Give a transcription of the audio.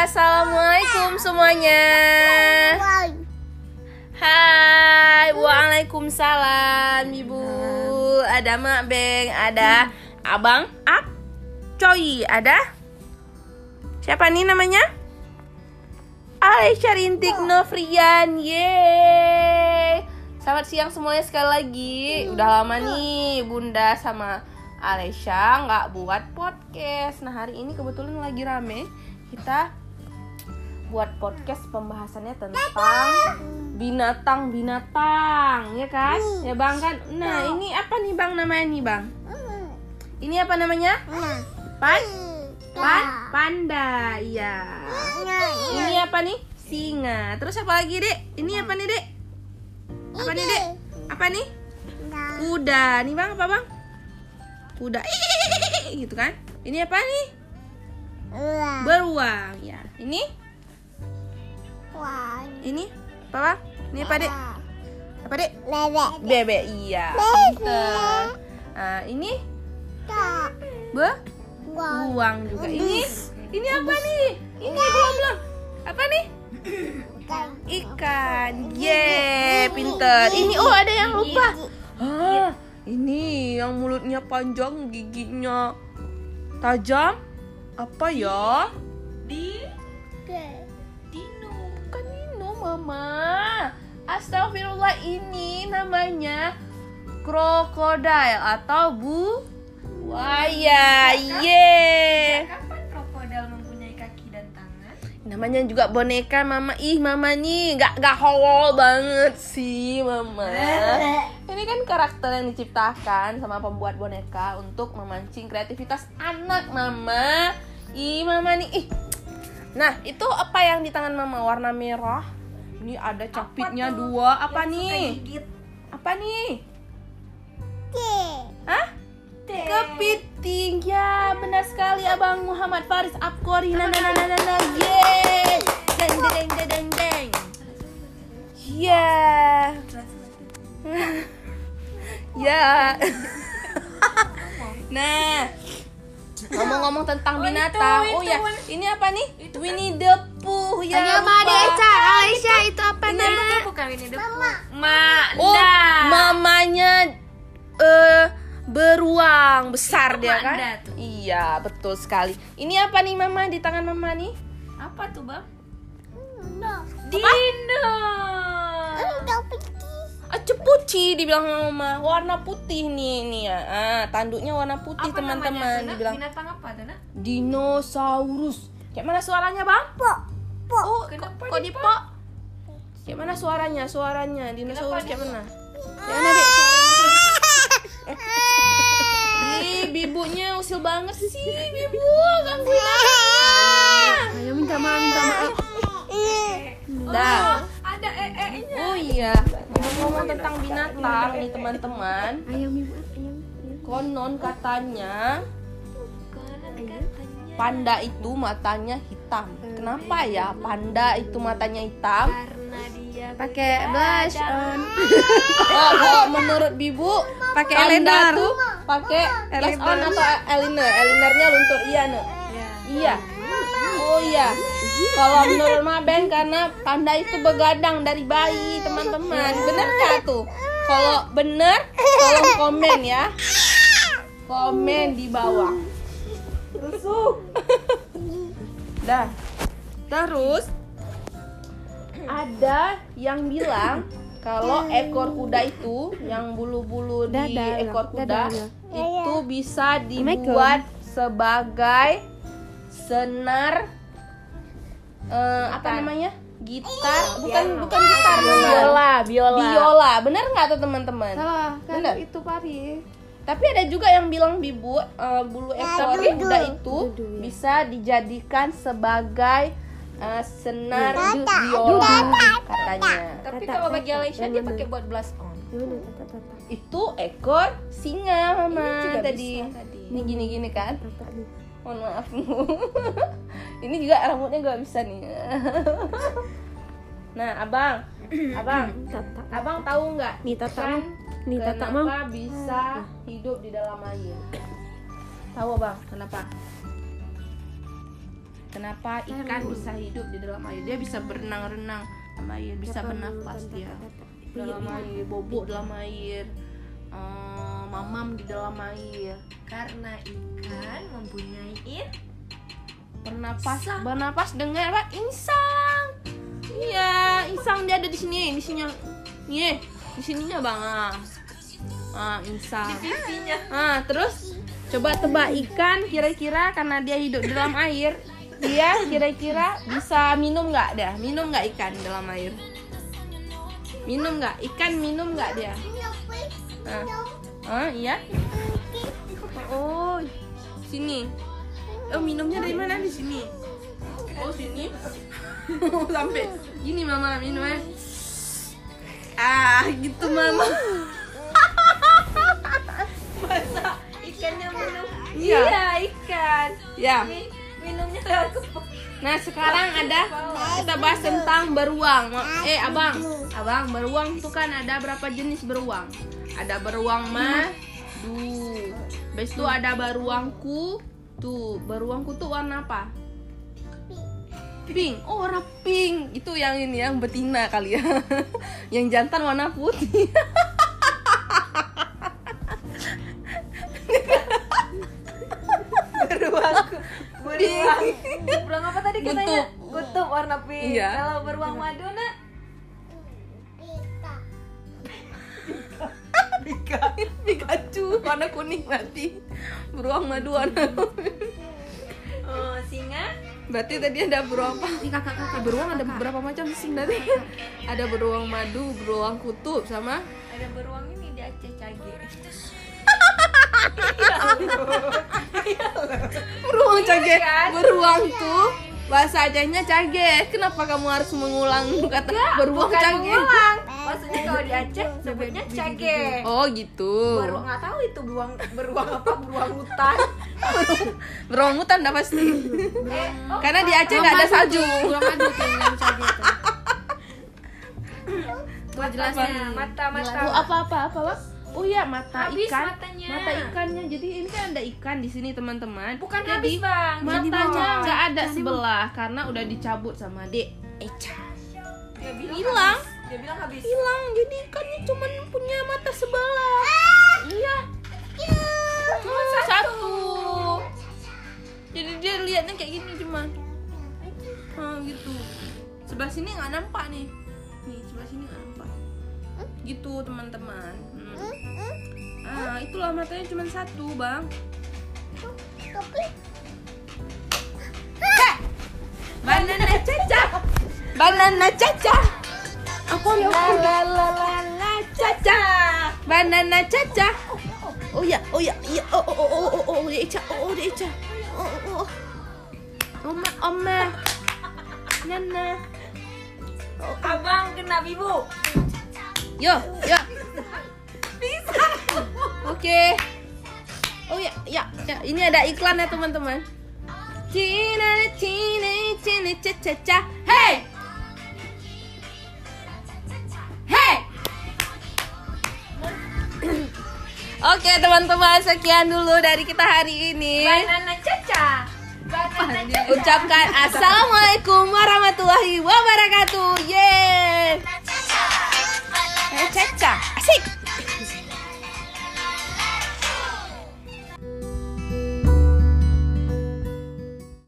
assalamualaikum semuanya. Hai, waalaikumsalam ibu. Ada mak beng, ada abang Ak Coy, ada siapa nih namanya? Aisyah Rintik Novrian, yeay. Selamat siang semuanya sekali lagi. Udah lama nih Bunda sama Alesha nggak buat podcast. Nah hari ini kebetulan lagi rame kita buat podcast pembahasannya tentang binatang-binatang, ya kan? Ya bang kan? Nah ini apa nih bang namanya nih bang? Ini apa namanya? Pan? Pan? Panda, iya. Ini apa nih? Singa. Terus apa lagi dek? Ini apa nih dek? Apa nih dek? Apa nih? Kuda. Nih bang apa bang? Kuda. Gitu kan? Ini apa nih? Beruang. Ya. Ini? Ini? Apa? Ini apa dek? Apa dek? Bebek. Iya. Pinter. Nah, ini? Be? Beruang juga. Ini? Ini apa nih? Ini belum belum. Apa nih? Ikan. Ye, pinter. Ini oh ada yang lupa. Ah, ini yang mulutnya panjang, giginya tajam. Apa ya? Di. Mama. Astagfirullah ini namanya krokodil atau bu buaya. Ye. Kapan krokodil mempunyai kaki dan tangan? Namanya juga boneka Mama. Ih, Mama nih nggak nggak holol banget sih, Mama. Ini kan karakter yang diciptakan sama pembuat boneka untuk memancing kreativitas anak, Mama. Ih, Mama nih. Ih. Nah, itu apa yang di tangan Mama warna merah? Ini ada capitnya dua. Apa nih? Gigit. Apa nih? Hah? Kepiting ya benar sekali abang Muhammad Faris Abkori nah nah nah nah nah, nah. yeay deng deng deng deng deng ya ya nah ngomong-ngomong tentang binatang oh ya ini apa nih Winnie the Pooh ya Hanya sama. Aisyah, Aisyah itu apa Ini nih? apa? bukan ini Mama. Ma, Oh, mamanya eh beruang besar dia kan? Tuh. Iya, betul sekali. Ini apa nih mama di tangan mama nih? Apa tuh, Bang? Dino. Ah, cepuci dibilang sama mama. Warna putih nih nih ya. Ah, tanduknya warna putih teman-teman dibilang Binatang apa, Dana? dinosaurus. Kayak mana suaranya, Bang? Oh, Kenapa kok, di po? Kayak mana suaranya? Suaranya dinosaurus kayak di- mana? Kayak mana, Dek? Ih, bibunya usil banget sih, bibu. Gangguin. Ayo minta maaf, minta maaf. Dah. Oh iya, ngomong tentang binatang nih teman-teman. Ayam ibu, ayam. Konon katanya panda itu matanya hitam. Kenapa ya panda itu matanya hitam? Karena dia Pakai blush on. Oh, kalau menurut Bibu Pakai eyeliner. tuh pakai blush on atau eyeliner? Eyelinernya luntur iya, Ne. Iya. Oh iya. Kalau menurut Maben karena panda itu begadang dari bayi, teman-teman. Benerkah tuh? Kalau bener, tolong komen ya. Komen di bawah. Dah. Terus ada yang bilang kalau ekor kuda itu yang bulu-bulu di ekor kuda itu bisa dibuat sebagai senar eh, apa namanya? Gitar. Bukan bukan gitar biola biola. Biola. Bener nggak tuh teman-teman? Salah, kan Bener. itu pari. tapi ada juga yang bilang bibu eh, bulu ekor kuda itu bisa dijadikan sebagai eh, senar biola katanya. Tapi kalau bagi Alicia dia pakai buat blush on. Gimana tata tata. Itu ekor singa mama. Ini juga tadi. bisa tadi. ini gini gini kan mohon maaf ini juga rambutnya gak bisa nih. Nah abang. Abang. Tata. abang tahu nggak Nih tata kan mau. Nih tata mau. kenapa bisa hidup di dalam air? Tahu abang? Kenapa? Kenapa ikan bisa hidup di dalam air? Dia bisa berenang-renang dalam air bisa bernafas dia. dalam air bobok dalam air. Mamam di dalam air. Karena ikan mempunyai bernapas bernapas dengan apa? Insang. Iya insang dia ada di sini. Di sini nih di sininya bang. Ah, ah insang. Pipinya. ah terus coba tebak ikan kira-kira karena dia hidup di dalam air dia kira-kira bisa minum nggak dia? Minum nggak ikan dalam air? Minum nggak? Ikan minum nggak dia? Ah, ah iya. Oh sini oh minumnya dari mana? Di sini. Oh sini. Sampai gini mama minumnya ah gitu mama. Masa? Ikannya minum? Iya. Iya, ikan. ya minumnya lewat nah sekarang ada kita bahas tentang beruang. Eh abang. Abang beruang itu kan ada berapa jenis beruang? Ada beruang madu Habis itu ada beruangku tuh beruangku tuh warna apa pink oh warna pink itu yang ini yang betina kali ya yang jantan warna putih Beruang. Beruang. Beruang apa tadi katanya? Kutub. Kutub warna pink. Iya. Kalau beruang madu nak? Pikachu warna kuning nanti beruang madu warna Oh, singa? Berarti tadi ada beruang apa? Ih, kakak kakak beruang ada beberapa macam sih tadi. Ada beruang madu, beruang kutub sama Ada beruang ini di Aceh cage. beruang cage. kan? Beruang tuh bahasa Acehnya cage. Kenapa kamu harus mengulang kata beruang cage? Beruang. Maksudnya kalau di Aceh sebutnya cage. Oh gitu. Beruang nggak tahu itu beruang beruang apa beruang hutan. Beruang hutan dah pasti. Eh, oh, Karena di Aceh nggak ada salju. Kurang madu itu. matanya, mata mata. Oh, apa apa apa bang? Oh iya mata Habis ikan. matanya. Mata ikannya. Jadi ini kan ada ikan di sini teman-teman. Bukan Jadi, habis bang. matanya nggak ada sebelah karena udah dicabut sama dek Eca hilang. Dia bilang habis. hilang jadi ikannya cuma punya mata sebelah. Iya. Cuma satu. Jadi dia lihatnya kayak gini cuman. Oh gitu. Sebelah sini nggak nampak nih. Nih sebelah sini nggak nampak. Gitu teman-teman. Hmm. ah itulah matanya cuma satu bang. Banana caca. Banana caca. Ya? La la la la caca. Banana caca. Oh ya, oh ya, iya. Oh oh oh oh oh oh dia Ica. Oh oh dia Ica. Oh oh oh. Oma oma. Nana. Abang kena bibu. Yo, yo. Bisa. Oke. Oh ya, ya, ya. Ini ada iklan ya teman-teman. Cina, cina, ca, ca, ca. Hey, hey. Oke teman-teman, sekian dulu dari kita hari ini. Banana caca. Banana caca. Ucapkan assalamualaikum warahmatullahi wabarakatuh. Yeay. Eh, Caca, asik.